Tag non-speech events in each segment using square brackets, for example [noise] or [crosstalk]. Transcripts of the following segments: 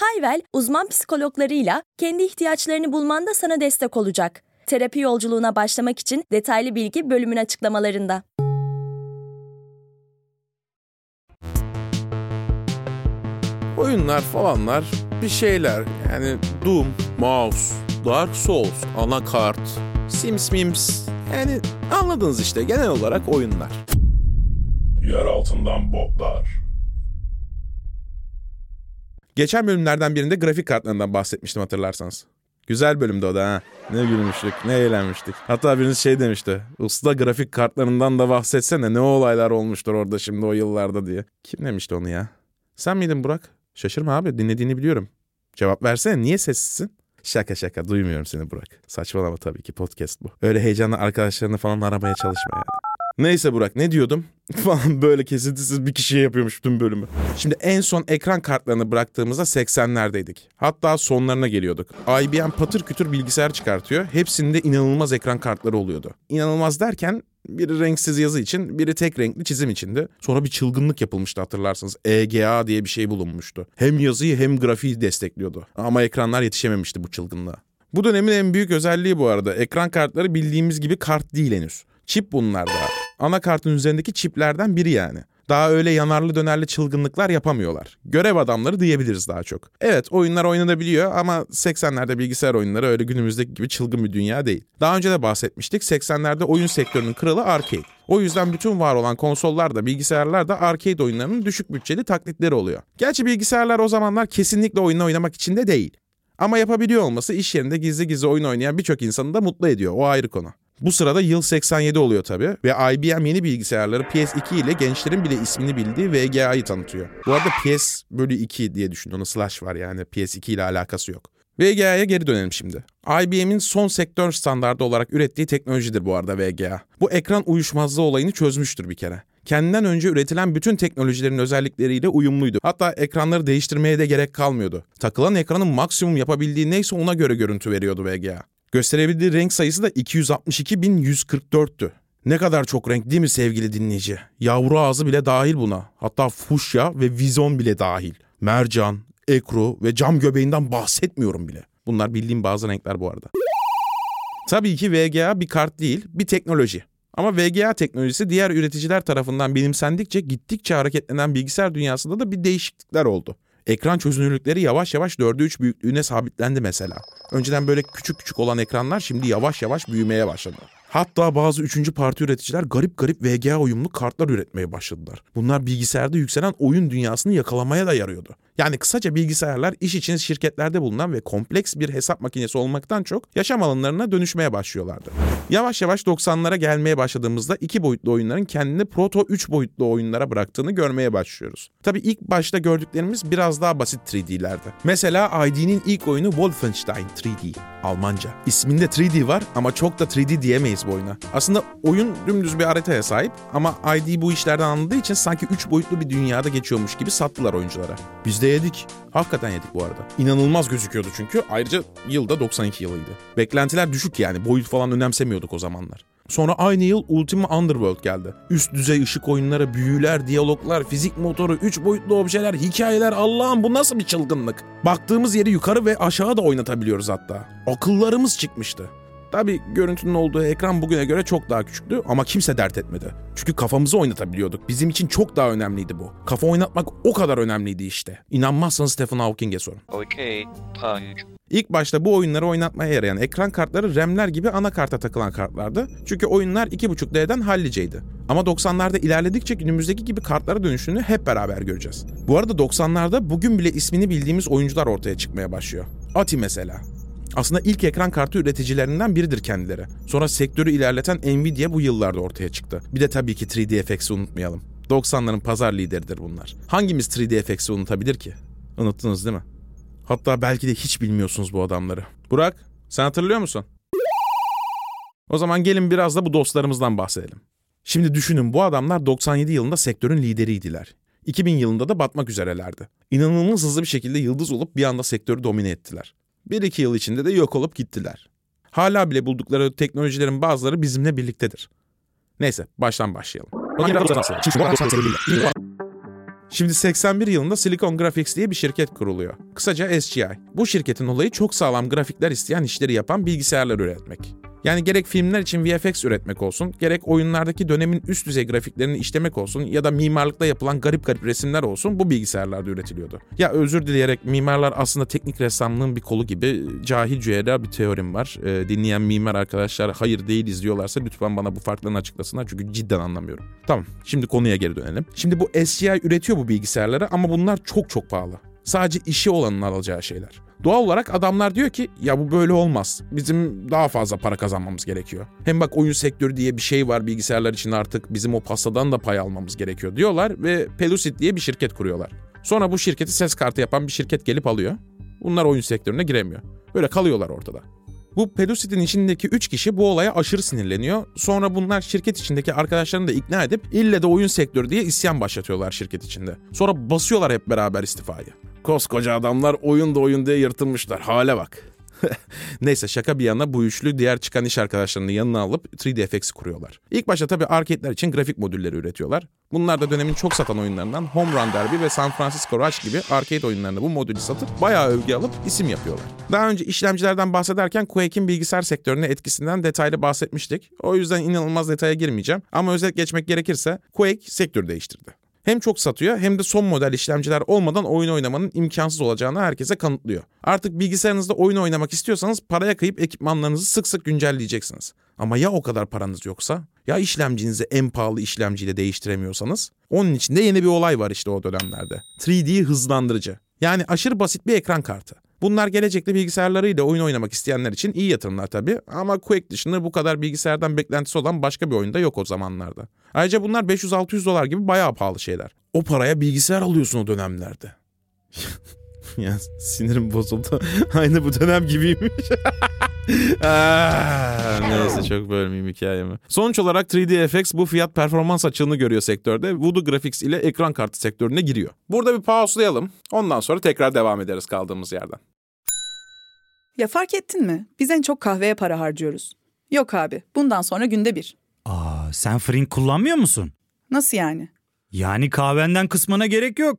Hayvel, uzman psikologlarıyla kendi ihtiyaçlarını bulmanda sana destek olacak. Terapi yolculuğuna başlamak için detaylı bilgi bölümün açıklamalarında. Oyunlar falanlar bir şeyler yani Doom, Mouse, Dark Souls, Anakart, Sims Mims yani anladınız işte genel olarak oyunlar. Yer altından botlar. Geçen bölümlerden birinde grafik kartlarından bahsetmiştim hatırlarsanız. Güzel bölümdü o da ha. Ne gülmüştük, ne eğlenmiştik. Hatta biriniz şey demişti. Usta grafik kartlarından da bahsetsene ne olaylar olmuştur orada şimdi o yıllarda diye. Kim demişti onu ya? Sen miydin Burak? Şaşırma abi dinlediğini biliyorum. Cevap versene niye sessizsin? Şaka şaka duymuyorum seni Burak. Saçmalama tabii ki podcast bu. Öyle heyecanlı arkadaşlarını falan aramaya çalışma yani. Neyse Burak ne diyordum? [laughs] Falan böyle kesintisiz bir kişiye yapıyormuş tüm bölümü. Şimdi en son ekran kartlarını bıraktığımızda 80'lerdeydik. Hatta sonlarına geliyorduk. IBM patır kütür bilgisayar çıkartıyor. Hepsinde inanılmaz ekran kartları oluyordu. İnanılmaz derken biri renksiz yazı için, biri tek renkli çizim içindi. Sonra bir çılgınlık yapılmıştı hatırlarsınız. EGA diye bir şey bulunmuştu. Hem yazıyı hem grafiği destekliyordu. Ama ekranlar yetişememişti bu çılgınlığa. Bu dönemin en büyük özelliği bu arada. Ekran kartları bildiğimiz gibi kart değil henüz. Çip bunlar daha. Anakartın üzerindeki çiplerden biri yani. Daha öyle yanarlı dönerli çılgınlıklar yapamıyorlar. Görev adamları diyebiliriz daha çok. Evet oyunlar oynanabiliyor ama 80'lerde bilgisayar oyunları öyle günümüzdeki gibi çılgın bir dünya değil. Daha önce de bahsetmiştik 80'lerde oyun sektörünün kralı arcade. O yüzden bütün var olan konsollar da bilgisayarlar da arcade oyunlarının düşük bütçeli taklitleri oluyor. Gerçi bilgisayarlar o zamanlar kesinlikle oyunu oynamak için de değil. Ama yapabiliyor olması iş yerinde gizli gizli oyun oynayan birçok insanı da mutlu ediyor. O ayrı konu. Bu sırada yıl 87 oluyor tabii ve IBM yeni bilgisayarları PS2 ile gençlerin bile ismini bildiği VGA'yı tanıtıyor. Bu arada PS bölü 2 diye düşün onu slash var yani PS2 ile alakası yok. VGA'ya geri dönelim şimdi. IBM'in son sektör standardı olarak ürettiği teknolojidir bu arada VGA. Bu ekran uyuşmazlığı olayını çözmüştür bir kere. Kendinden önce üretilen bütün teknolojilerin özellikleriyle uyumluydu. Hatta ekranları değiştirmeye de gerek kalmıyordu. Takılan ekranın maksimum yapabildiği neyse ona göre görüntü veriyordu VGA. Gösterebildiği renk sayısı da 262.144'tü. Ne kadar çok renk değil mi sevgili dinleyici? Yavru ağzı bile dahil buna. Hatta fuşya ve vizon bile dahil. Mercan, ekru ve cam göbeğinden bahsetmiyorum bile. Bunlar bildiğim bazı renkler bu arada. Tabii ki VGA bir kart değil, bir teknoloji. Ama VGA teknolojisi diğer üreticiler tarafından benimsendikçe gittikçe hareketlenen bilgisayar dünyasında da bir değişiklikler oldu. Ekran çözünürlükleri yavaş yavaş 4'e 3 büyüklüğüne sabitlendi mesela. Önceden böyle küçük küçük olan ekranlar şimdi yavaş yavaş büyümeye başladı. Hatta bazı üçüncü parti üreticiler garip garip VGA uyumlu kartlar üretmeye başladılar. Bunlar bilgisayarda yükselen oyun dünyasını yakalamaya da yarıyordu. Yani kısaca bilgisayarlar iş için şirketlerde bulunan ve kompleks bir hesap makinesi olmaktan çok yaşam alanlarına dönüşmeye başlıyorlardı. Yavaş yavaş 90'lara gelmeye başladığımızda iki boyutlu oyunların kendini proto 3 boyutlu oyunlara bıraktığını görmeye başlıyoruz. Tabi ilk başta gördüklerimiz biraz daha basit 3D'lerdi. Mesela ID'nin ilk oyunu Wolfenstein 3D, Almanca. İsminde 3D var ama çok da 3D diyemeyiz bu oyuna. Aslında oyun dümdüz bir haritaya sahip ama ID bu işlerden anladığı için sanki 3 boyutlu bir dünyada geçiyormuş gibi sattılar oyunculara. Biz de yedik. Hakikaten yedik bu arada. İnanılmaz gözüküyordu çünkü. Ayrıca yılda 92 yılıydı. Beklentiler düşük yani. Boyut falan önemsemiyorduk o zamanlar. Sonra aynı yıl Ultima Underworld geldi. Üst düzey ışık oyunları, büyüler, diyaloglar, fizik motoru, 3 boyutlu objeler, hikayeler Allah'ım bu nasıl bir çılgınlık. Baktığımız yeri yukarı ve aşağı da oynatabiliyoruz hatta. Akıllarımız çıkmıştı. Tabi görüntünün olduğu ekran bugüne göre çok daha küçüktü ama kimse dert etmedi. Çünkü kafamızı oynatabiliyorduk. Bizim için çok daha önemliydi bu. Kafa oynatmak o kadar önemliydi işte. İnanmazsanız Stephen Hawking'e sorun. Okay, punch. İlk başta bu oyunları oynatmaya yarayan ekran kartları RAM'ler gibi anakarta takılan kartlardı. Çünkü oyunlar 2.5D'den halliceydi. Ama 90'larda ilerledikçe günümüzdeki gibi kartlara dönüşünü hep beraber göreceğiz. Bu arada 90'larda bugün bile ismini bildiğimiz oyuncular ortaya çıkmaya başlıyor. Ati mesela. Aslında ilk ekran kartı üreticilerinden biridir kendileri. Sonra sektörü ilerleten Nvidia bu yıllarda ortaya çıktı. Bir de tabii ki 3D FX'i unutmayalım. 90'ların pazar lideridir bunlar. Hangimiz 3D FX'i unutabilir ki? Unuttunuz değil mi? Hatta belki de hiç bilmiyorsunuz bu adamları. Burak, sen hatırlıyor musun? O zaman gelin biraz da bu dostlarımızdan bahsedelim. Şimdi düşünün bu adamlar 97 yılında sektörün lideriydiler. 2000 yılında da batmak üzerelerdi. İnanılmaz hızlı bir şekilde yıldız olup bir anda sektörü domine ettiler. 1-2 yıl içinde de yok olup gittiler. Hala bile buldukları teknolojilerin bazıları bizimle birliktedir. Neyse baştan başlayalım. Şimdi 81 yılında Silicon Graphics diye bir şirket kuruluyor. Kısaca SGI. Bu şirketin olayı çok sağlam grafikler isteyen işleri yapan bilgisayarlar üretmek. Yani gerek filmler için VFX üretmek olsun, gerek oyunlardaki dönemin üst düzey grafiklerini işlemek olsun ya da mimarlıkta yapılan garip garip resimler olsun bu bilgisayarlarda üretiliyordu. Ya özür dileyerek mimarlar aslında teknik ressamlığın bir kolu gibi cahil cühera bir teorim var. Ee, dinleyen mimar arkadaşlar hayır değil izliyorlarsa lütfen bana bu farklarını açıklasınlar çünkü cidden anlamıyorum. Tamam şimdi konuya geri dönelim. Şimdi bu SGI üretiyor bu bilgisayarları ama bunlar çok çok pahalı. Sadece işi olanın alacağı şeyler. Doğal olarak adamlar diyor ki ya bu böyle olmaz. Bizim daha fazla para kazanmamız gerekiyor. Hem bak oyun sektörü diye bir şey var bilgisayarlar için artık bizim o pastadan da pay almamız gerekiyor diyorlar ve Pelusit diye bir şirket kuruyorlar. Sonra bu şirketi ses kartı yapan bir şirket gelip alıyor. Bunlar oyun sektörüne giremiyor. Böyle kalıyorlar ortada. Bu Pelusit'in içindeki 3 kişi bu olaya aşırı sinirleniyor. Sonra bunlar şirket içindeki arkadaşlarını da ikna edip ille de oyun sektörü diye isyan başlatıyorlar şirket içinde. Sonra basıyorlar hep beraber istifayı. Koskoca adamlar oyun da oyun diye yırtılmışlar. Hale bak. [laughs] Neyse şaka bir yana bu üçlü diğer çıkan iş arkadaşlarını yanına alıp 3D kuruyorlar. İlk başta tabii arcade'ler için grafik modülleri üretiyorlar. Bunlar da dönemin çok satan oyunlarından Home Run Derby ve San Francisco Rush gibi arcade oyunlarında bu modülü satıp bayağı övgü alıp isim yapıyorlar. Daha önce işlemcilerden bahsederken Quake'in bilgisayar sektörüne etkisinden detaylı bahsetmiştik. O yüzden inanılmaz detaya girmeyeceğim ama özet geçmek gerekirse Quake sektör değiştirdi hem çok satıyor hem de son model işlemciler olmadan oyun oynamanın imkansız olacağını herkese kanıtlıyor. Artık bilgisayarınızda oyun oynamak istiyorsanız paraya kayıp ekipmanlarınızı sık sık güncelleyeceksiniz. Ama ya o kadar paranız yoksa? Ya işlemcinizi en pahalı işlemciyle değiştiremiyorsanız? Onun için de yeni bir olay var işte o dönemlerde. 3D hızlandırıcı. Yani aşırı basit bir ekran kartı. Bunlar gelecekte bilgisayarlarıyla oyun oynamak isteyenler için iyi yatırımlar tabii ama Quake dışında bu kadar bilgisayardan beklentisi olan başka bir oyunda yok o zamanlarda. Ayrıca bunlar 500-600 dolar gibi bayağı pahalı şeyler. O paraya bilgisayar alıyorsun o dönemlerde. [laughs] [laughs] ya sinirim bozuldu. [laughs] Aynı bu dönem gibiymiş. [laughs] ah, neyse çok bölmeyeyim hikayemi. Sonuç olarak 3D bu fiyat performans açığını görüyor sektörde. Voodoo Graphics ile ekran kartı sektörüne giriyor. Burada bir pauselayalım. Ondan sonra tekrar devam ederiz kaldığımız yerden. Ya fark ettin mi? Biz en çok kahveye para harcıyoruz. Yok abi, bundan sonra günde bir. Aa, sen Frink kullanmıyor musun? Nasıl yani? Yani kahvenden kısmına gerek yok.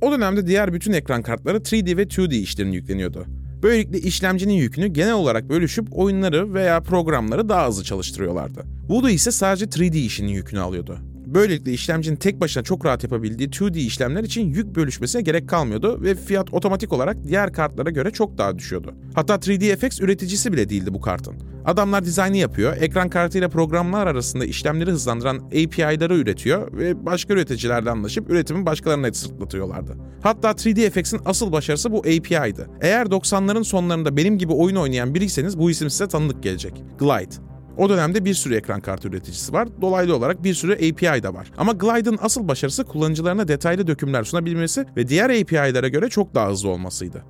O dönemde diğer bütün ekran kartları 3D ve 2D işlerini yükleniyordu. Böylelikle işlemcinin yükünü genel olarak bölüşüp oyunları veya programları daha hızlı çalıştırıyorlardı. Voodoo ise sadece 3D işinin yükünü alıyordu. Böylelikle işlemcinin tek başına çok rahat yapabildiği 2D işlemler için yük bölüşmesine gerek kalmıyordu ve fiyat otomatik olarak diğer kartlara göre çok daha düşüyordu. Hatta 3DFX üreticisi bile değildi bu kartın. Adamlar dizaynı yapıyor, ekran kartıyla programlar arasında işlemleri hızlandıran API'ları üretiyor ve başka üreticilerle anlaşıp üretimi başkalarına sırtlatıyorlardı. Hatta 3DFX'in asıl başarısı bu API'ydı. Eğer 90'ların sonlarında benim gibi oyun oynayan biriyseniz bu isim size tanıdık gelecek. Glide. O dönemde bir sürü ekran kartı üreticisi var. Dolaylı olarak bir sürü API de var. Ama Glide'ın asıl başarısı kullanıcılarına detaylı dökümler sunabilmesi ve diğer API'lere göre çok daha hızlı olmasıydı.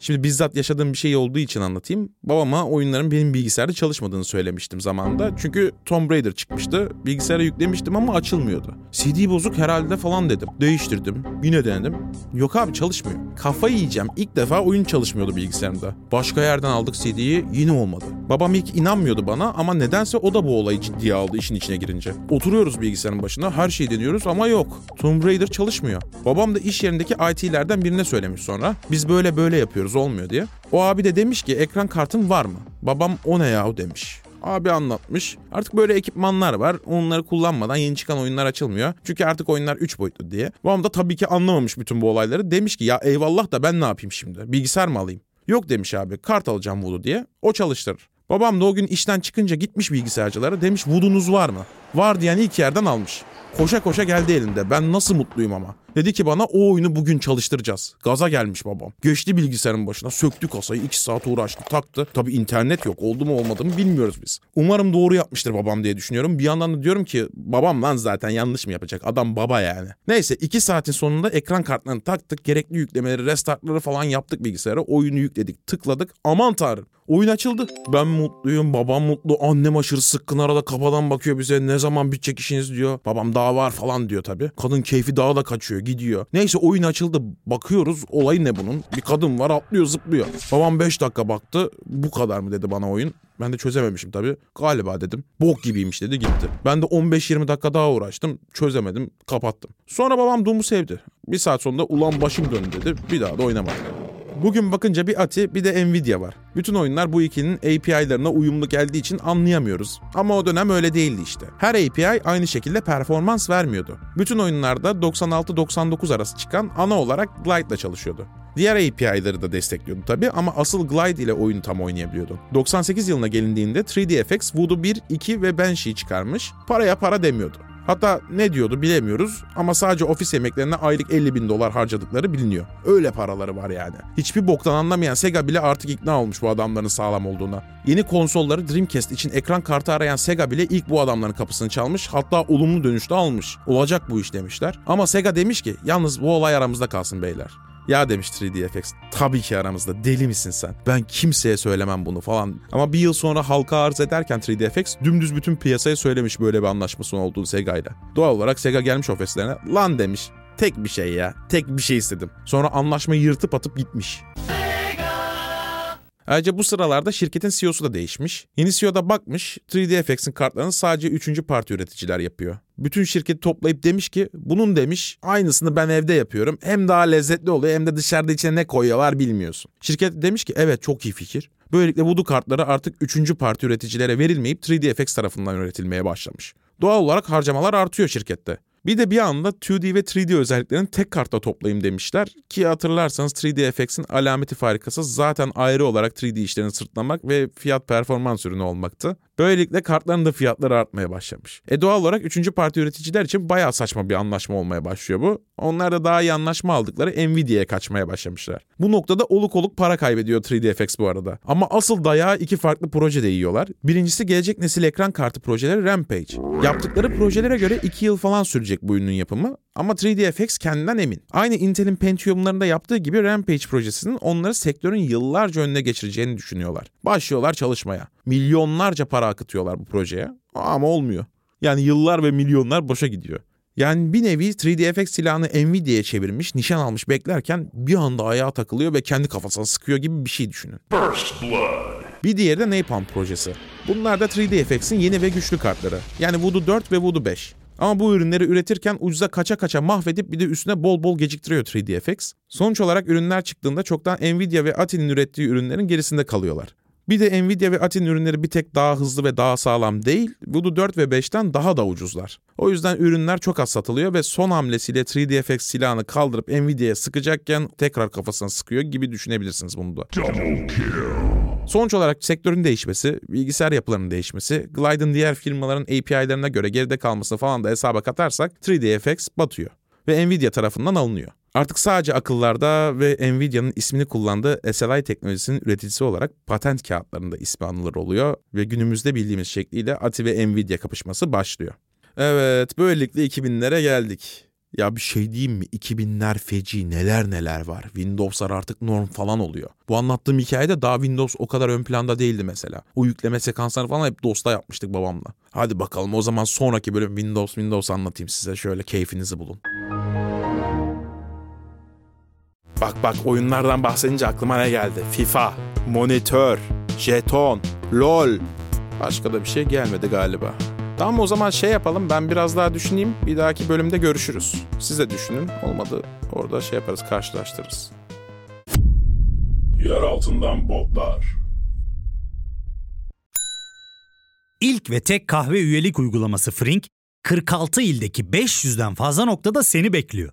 Şimdi bizzat yaşadığım bir şey olduğu için anlatayım. Babama oyunların benim bilgisayarda çalışmadığını söylemiştim zamanında. Çünkü Tomb Raider çıkmıştı. Bilgisayara yüklemiştim ama açılmıyordu. CD bozuk herhalde falan dedim. Değiştirdim. Yine denedim. Yok abi çalışmıyor. Kafayı yiyeceğim. İlk defa oyun çalışmıyordu bilgisayarımda. Başka yerden aldık CD'yi yine olmadı. Babam ilk inanmıyordu bana ama nedense o da bu olayı ciddiye aldı işin içine girince. Oturuyoruz bilgisayarın başına her şeyi deniyoruz ama yok. Tomb Raider çalışmıyor. Babam da iş yerindeki IT'lerden birine söylemiş sonra. Biz böyle böyle yapıyoruz olmuyor diye. O abi de demiş ki ekran kartın var mı? Babam o ne yahu demiş. Abi anlatmış. Artık böyle ekipmanlar var. Onları kullanmadan yeni çıkan oyunlar açılmıyor. Çünkü artık oyunlar 3 boyutlu diye. Babam da tabii ki anlamamış bütün bu olayları. Demiş ki ya eyvallah da ben ne yapayım şimdi? Bilgisayar mı alayım? Yok demiş abi kart alacağım Voodoo diye. O çalıştırır. Babam da o gün işten çıkınca gitmiş bilgisayarcılara demiş Voodoo'nuz var mı? Var diyen ilk yerden almış. Koşa koşa geldi elinde. Ben nasıl mutluyum ama. Dedi ki bana o oyunu bugün çalıştıracağız. Gaza gelmiş babam. Geçti bilgisayarın başına söktü kasayı 2 saat uğraştı taktı. Tabi internet yok oldu mu olmadı mı bilmiyoruz biz. Umarım doğru yapmıştır babam diye düşünüyorum. Bir yandan da diyorum ki babam lan zaten yanlış mı yapacak? Adam baba yani. Neyse 2 saatin sonunda ekran kartlarını taktık. Gerekli yüklemeleri restartları falan yaptık bilgisayara. Oyunu yükledik tıkladık. Aman tanrım Oyun açıldı. Ben mutluyum, babam mutlu, annem aşırı sıkkın arada kafadan bakıyor bize. Ne zaman bitecek işiniz diyor. Babam daha var falan diyor tabii. Kadın keyfi daha da kaçıyor, gidiyor. Neyse oyun açıldı. Bakıyoruz olay ne bunun? Bir kadın var atlıyor zıplıyor. Babam 5 dakika baktı. Bu kadar mı dedi bana oyun. Ben de çözememişim tabii. Galiba dedim. Bok gibiymiş dedi gitti. Ben de 15-20 dakika daha uğraştım. Çözemedim. Kapattım. Sonra babam Doom'u sevdi. Bir saat sonunda ulan başım döndü dedi. Bir daha da oynamadı. Bugün bakınca bir Ati bir de Nvidia var. Bütün oyunlar bu ikinin API'larına uyumlu geldiği için anlayamıyoruz. Ama o dönem öyle değildi işte. Her API aynı şekilde performans vermiyordu. Bütün oyunlarda 96-99 arası çıkan ana olarak Glide ile çalışıyordu. Diğer API'ları da destekliyordu tabi ama asıl Glide ile oyunu tam oynayabiliyordu. 98 yılına gelindiğinde 3DFX Voodoo 1, 2 ve Banshee çıkarmış. Paraya para demiyordu. Hatta ne diyordu bilemiyoruz ama sadece ofis yemeklerine aylık 50 bin dolar harcadıkları biliniyor. Öyle paraları var yani. Hiçbir boktan anlamayan Sega bile artık ikna olmuş bu adamların sağlam olduğuna. Yeni konsolları Dreamcast için ekran kartı arayan Sega bile ilk bu adamların kapısını çalmış hatta olumlu dönüşte almış. Olacak bu iş demişler. Ama Sega demiş ki yalnız bu olay aramızda kalsın beyler. Ya demiş 3DFX tabii ki aramızda deli misin sen? Ben kimseye söylemem bunu falan. Ama bir yıl sonra halka arz ederken 3DFX dümdüz bütün piyasaya söylemiş böyle bir anlaşmasının olduğunu Sega ile. Doğal olarak Sega gelmiş ofislerine lan demiş tek bir şey ya tek bir şey istedim. Sonra anlaşmayı yırtıp atıp gitmiş. Ayrıca bu sıralarda şirketin CEO'su da değişmiş. Yeni CEO da bakmış 3DFX'in kartlarını sadece 3. parti üreticiler yapıyor. Bütün şirketi toplayıp demiş ki bunun demiş aynısını ben evde yapıyorum. Hem daha lezzetli oluyor hem de dışarıda içine ne koyuyorlar bilmiyorsun. Şirket demiş ki evet çok iyi fikir. Böylelikle Voodoo kartları artık 3. parti üreticilere verilmeyip 3DFX tarafından üretilmeye başlamış. Doğal olarak harcamalar artıyor şirkette. Bir de bir anda 2D ve 3D özelliklerini tek kartta toplayayım demişler ki hatırlarsanız 3DFX'in alameti farikası zaten ayrı olarak 3D işlerini sırtlamak ve fiyat performans ürünü olmaktı. Böylelikle kartların da fiyatları artmaya başlamış. E doğal olarak 3. parti üreticiler için bayağı saçma bir anlaşma olmaya başlıyor bu. Onlar da daha iyi anlaşma aldıkları Nvidia'ya kaçmaya başlamışlar. Bu noktada oluk oluk para kaybediyor 3DFX bu arada. Ama asıl dayağı iki farklı projede yiyorlar. Birincisi gelecek nesil ekran kartı projeleri Rampage. Yaptıkları projelere göre 2 yıl falan sürecek bu ürünün yapımı. Ama 3DFX kendinden emin. Aynı Intel'in Pentium'larında yaptığı gibi Rampage projesinin onları sektörün yıllarca önüne geçireceğini düşünüyorlar. Başlıyorlar çalışmaya. Milyonlarca para akıtıyorlar bu projeye ama olmuyor. Yani yıllar ve milyonlar boşa gidiyor. Yani bir nevi 3DFX silahını Nvidia'ya çevirmiş, nişan almış beklerken bir anda ayağa takılıyor ve kendi kafasına sıkıyor gibi bir şey düşünün. First Blood. Bir diğeri de Napalm projesi. Bunlar da 3DFX'in yeni ve güçlü kartları. Yani Voodoo 4 ve Voodoo 5. Ama bu ürünleri üretirken ucuza kaça kaça mahvedip bir de üstüne bol bol geciktiriyor 3DFX. Sonuç olarak ürünler çıktığında çoktan Nvidia ve Ati'nin ürettiği ürünlerin gerisinde kalıyorlar. Bir de Nvidia ve Ati'nin ürünleri bir tek daha hızlı ve daha sağlam değil, Voodoo 4 ve 5'ten daha da ucuzlar. O yüzden ürünler çok az satılıyor ve son hamlesiyle 3DFX silahını kaldırıp Nvidia'ya sıkacakken tekrar kafasına sıkıyor gibi düşünebilirsiniz bunu da. Sonuç olarak sektörün değişmesi, bilgisayar yapılarının değişmesi, Glide'ın diğer firmaların API'lerine göre geride kalması falan da hesaba katarsak 3DFX batıyor ve Nvidia tarafından alınıyor. Artık sadece akıllarda ve Nvidia'nın ismini kullandığı SLI teknolojisinin üreticisi olarak patent kağıtlarında ismi anılır oluyor ve günümüzde bildiğimiz şekliyle ATI ve Nvidia kapışması başlıyor. Evet, böylelikle 2000'lere geldik. Ya bir şey diyeyim mi? 2000'ler feci neler neler var. Windows'lar artık norm falan oluyor. Bu anlattığım hikayede daha Windows o kadar ön planda değildi mesela. O yükleme sekansları falan hep DOS'ta yapmıştık babamla. Hadi bakalım o zaman sonraki bölüm Windows Windows anlatayım size. Şöyle keyfinizi bulun. Bak bak oyunlardan bahsedince aklıma ne geldi? FIFA, monitör, jeton, Lol. Başka da bir şey gelmedi galiba. Tamam o zaman şey yapalım ben biraz daha düşüneyim. Bir dahaki bölümde görüşürüz. Siz de düşünün. Olmadı orada şey yaparız karşılaştırırız. Yer altından botlar. İlk ve tek kahve üyelik uygulaması Frink, 46 ildeki 500'den fazla noktada seni bekliyor.